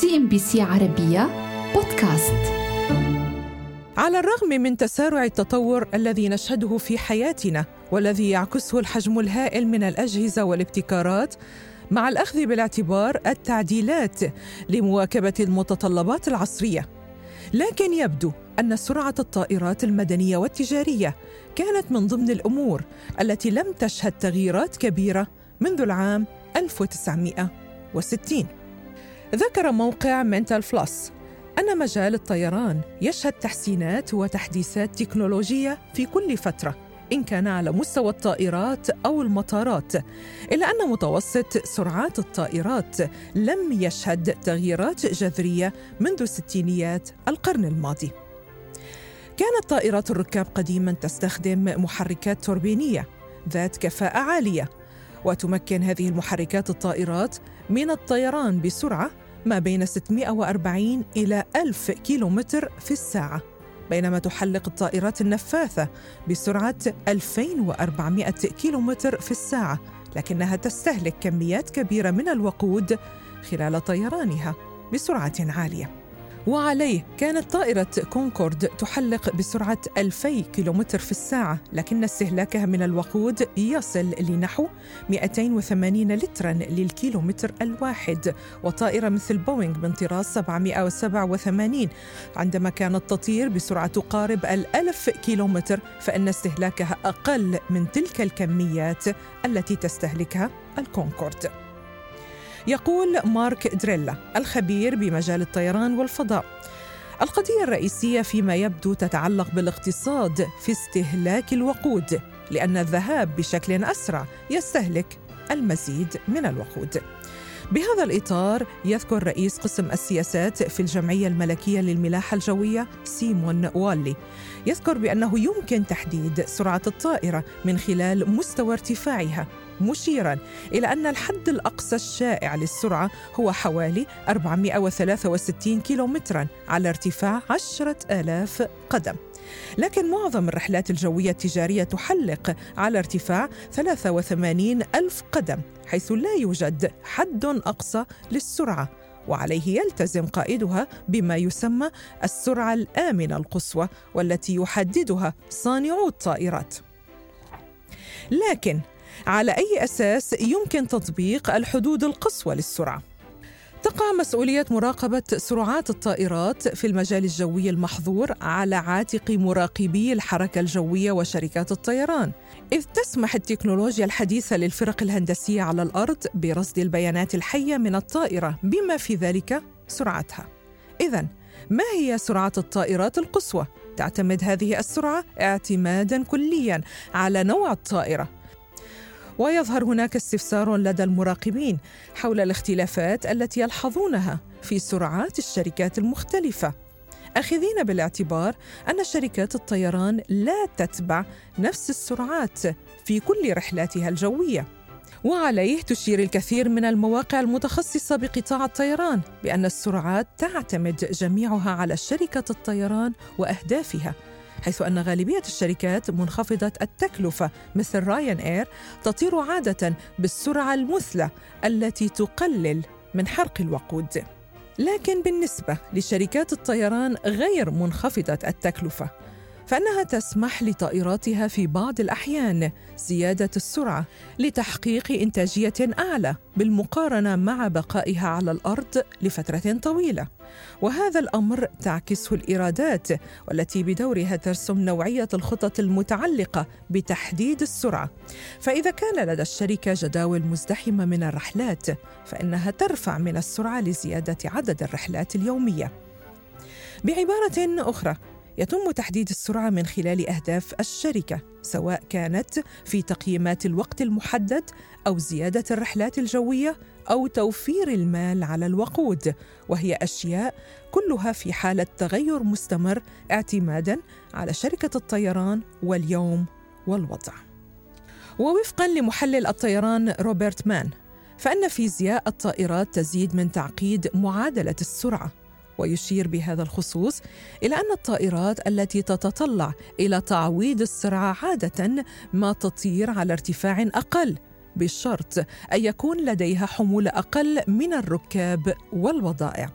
CNBC عربية بودكاست. على الرغم من تسارع التطور الذي نشهده في حياتنا والذي يعكسه الحجم الهائل من الأجهزة والابتكارات مع الأخذ بالاعتبار التعديلات لمواكبة المتطلبات العصرية. لكن يبدو أن سرعة الطائرات المدنية والتجارية كانت من ضمن الأمور التي لم تشهد تغييرات كبيرة منذ العام 1960 ذكر موقع منتال فلوس أن مجال الطيران يشهد تحسينات وتحديثات تكنولوجية في كل فترة إن كان على مستوى الطائرات أو المطارات إلا أن متوسط سرعات الطائرات لم يشهد تغييرات جذرية منذ ستينيات القرن الماضي. كانت طائرات الركاب قديما تستخدم محركات توربينية ذات كفاءة عالية وتمكن هذه المحركات الطائرات من الطيران بسرعة ما بين 640 إلى 1000 كيلومتر في الساعة بينما تحلق الطائرات النفاثة بسرعة 2400 كيلومتر في الساعة لكنها تستهلك كميات كبيرة من الوقود خلال طيرانها بسرعة عالية. وعليه كانت طائرة كونكورد تحلق بسرعة 2000 كيلومتر في الساعة لكن استهلاكها من الوقود يصل لنحو 280 لترا للكيلومتر الواحد. وطائرة مثل بوينغ من طراز 787 عندما كانت تطير بسرعة تقارب الألف كيلومتر فإن استهلاكها أقل من تلك الكميات التي تستهلكها الكونكورد. يقول مارك دريلا الخبير بمجال الطيران والفضاء. القضية الرئيسية فيما يبدو تتعلق بالاقتصاد في استهلاك الوقود لأن الذهاب بشكل أسرع يستهلك المزيد من الوقود. بهذا الإطار يذكر رئيس قسم السياسات في الجمعية الملكية للملاحة الجوية سيمون والي يذكر بأنه يمكن تحديد سرعة الطائرة من خلال مستوى ارتفاعها مشيرا إلى أن الحد الأقصى الشائع للسرعة هو حوالي 463 كيلومترا على ارتفاع 10 آلاف قدم. لكن معظم الرحلات الجوية التجارية تحلق على ارتفاع 83 ألف قدم حيث لا يوجد حد أقصى للسرعة وعليه يلتزم قائدها بما يسمى السرعة الآمنة القصوى والتي يحددها صانعو الطائرات لكن على أي أساس يمكن تطبيق الحدود القصوى للسرعة؟ تقع مسؤولية مراقبة سرعات الطائرات في المجال الجوي المحظور على عاتق مراقبي الحركة الجوية وشركات الطيران، إذ تسمح التكنولوجيا الحديثة للفرق الهندسية على الأرض برصد البيانات الحية من الطائرة بما في ذلك سرعتها. إذا ما هي سرعة الطائرات القصوى؟ تعتمد هذه السرعة اعتمادا كليا على نوع الطائرة ويظهر هناك استفسار لدى المراقبين حول الاختلافات التي يلحظونها في سرعات الشركات المختلفة. أخذين بالاعتبار أن شركات الطيران لا تتبع نفس السرعات في كل رحلاتها الجوية. وعليه تشير الكثير من المواقع المتخصصة بقطاع الطيران بأن السرعات تعتمد جميعها على شركة الطيران وأهدافها حيث أن غالبية الشركات منخفضة التكلفة مثل رايان إير تطير عادة بالسرعة المثلى التي تقلل من حرق الوقود. لكن بالنسبة لشركات الطيران غير منخفضة التكلفة فإنها تسمح لطائراتها في بعض الأحيان زيادة السرعة لتحقيق إنتاجية أعلى بالمقارنة مع بقائها على الأرض لفترة طويلة. وهذا الأمر تعكسه الإيرادات والتي بدورها ترسم نوعية الخطط المتعلقة بتحديد السرعة. فإذا كان لدى الشركة جداول مزدحمة من الرحلات فإنها ترفع من السرعة لزيادة عدد الرحلات اليومية. بعبارة أخرى يتم تحديد السرعة من خلال أهداف الشركة سواء كانت في تقييمات الوقت المحدد أو زيادة الرحلات الجوية أو توفير المال على الوقود. وهي أشياء كلها في حالة تغير مستمر اعتمادا على شركة الطيران واليوم والوضع. ووفقا لمحلل الطيران روبرت مان فإن فيزياء الطائرات تزيد من تعقيد معادلة السرعة. ويشير بهذا الخصوص إلى أن الطائرات التي تتطلع إلى تعويض السرعة عادة ما تطير على ارتفاع أقل بالشرط أن يكون لديها حمول أقل من الركاب والبضائع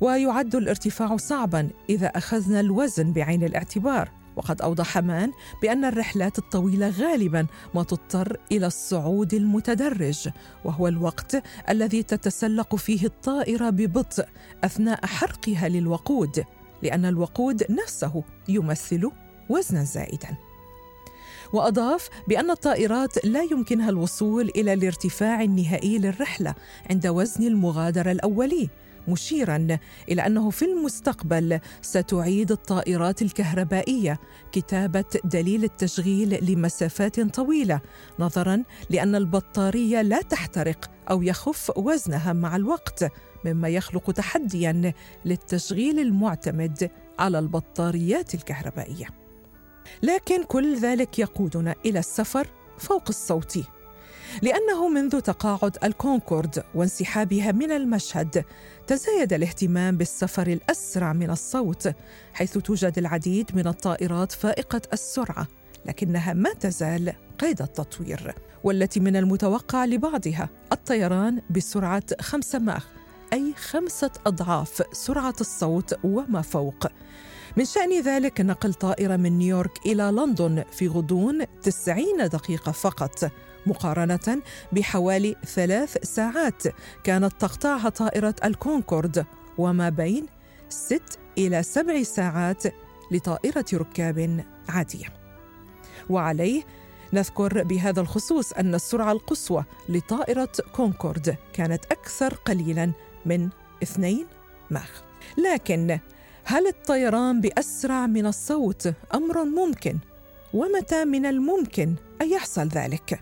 ويعد الارتفاع صعبا إذا أخذنا الوزن بعين الاعتبار. وقد أوضح مان بأن الرحلات الطويلة غالبا ما تضطر إلى الصعود المتدرج وهو الوقت الذي تتسلق فيه الطائرة ببطء أثناء حرقها للوقود لأن الوقود نفسه يمثل وزنا زائدا. وأضاف بأن الطائرات لا يمكنها الوصول إلى الارتفاع النهائي للرحلة عند وزن المغادرة الأولي مشيرا إلى أنه في المستقبل ستعيد الطائرات الكهربائية كتابة دليل التشغيل لمسافات طويلة نظرا لأن البطارية لا تحترق أو يخف وزنها مع الوقت مما يخلق تحديا للتشغيل المعتمد على البطاريات الكهربائية. لكن كل ذلك يقودنا إلى السفر فوق الصوت. لأنه منذ تقاعد الكونكورد وانسحابها من المشهد تزايد الاهتمام بالسفر الأسرع من الصوت حيث توجد العديد من الطائرات فائقة السرعة لكنها ما تزال قيد التطوير. والتي من المتوقع لبعضها الطيران بسرعة خمسة ماخ أي خمسة أضعاف سرعة الصوت وما فوق. من شأن ذلك نقل طائرة من نيويورك إلى لندن في غضون 90 دقيقة فقط. مقارنة بحوالي ثلاث ساعات كانت تقطعها طائرة الكونكورد وما بين ست إلى سبع ساعات لطائرة ركاب عادية وعليه نذكر بهذا الخصوص أن السرعة القصوى لطائرة كونكورد كانت أكثر قليلا من اثنين ماخ لكن هل الطيران بأسرع من الصوت أمر ممكن؟ ومتى من الممكن أن يحصل ذلك؟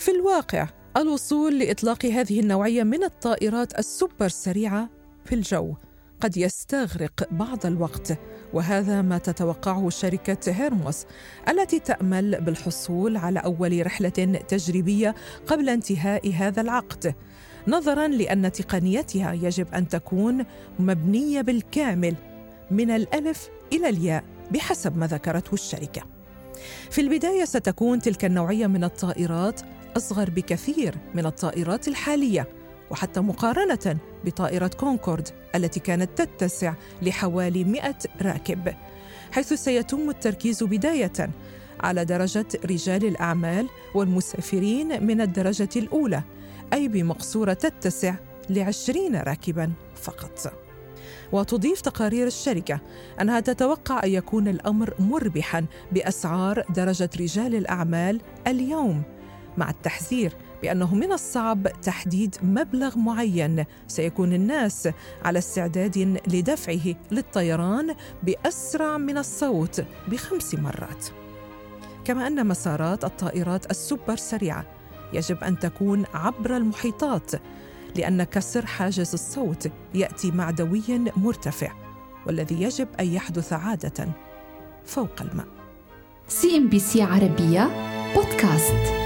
في الواقع الوصول لإطلاق هذه النوعية من الطائرات السوبر سريعة في الجو قد يستغرق بعض الوقت وهذا ما تتوقعه شركة هيرموس التي تأمل بالحصول على أول رحلة تجريبية قبل انتهاء هذا العقد نظرا لأن تقنيتها يجب أن تكون مبنية بالكامل من الألف إلى الياء بحسب ما ذكرته الشركة. في البداية ستكون تلك النوعية من الطائرات أصغر بكثير من الطائرات الحالية وحتى مقارنة بطائرة كونكورد التي كانت تتسع لحوالي 100 راكب حيث سيتم التركيز بداية على درجة رجال الأعمال والمسافرين من الدرجة الأولى أي بمقصورة تتسع لعشرين راكبا فقط. وتضيف تقارير الشركة أنها تتوقع أن يكون الأمر مربحا بأسعار درجة رجال الأعمال اليوم مع التحذير بأنه من الصعب تحديد مبلغ معين. سيكون الناس على استعداد لدفعه للطيران بأسرع من الصوت بخمس مرات. كما أن مسارات الطائرات السوبر سريعة يجب أن تكون عبر المحيطات لأن كسر حاجز الصوت يأتي مع دوي مرتفع والذي يجب أن يحدث عادة فوق الماء. CNBC عربية بودكاست.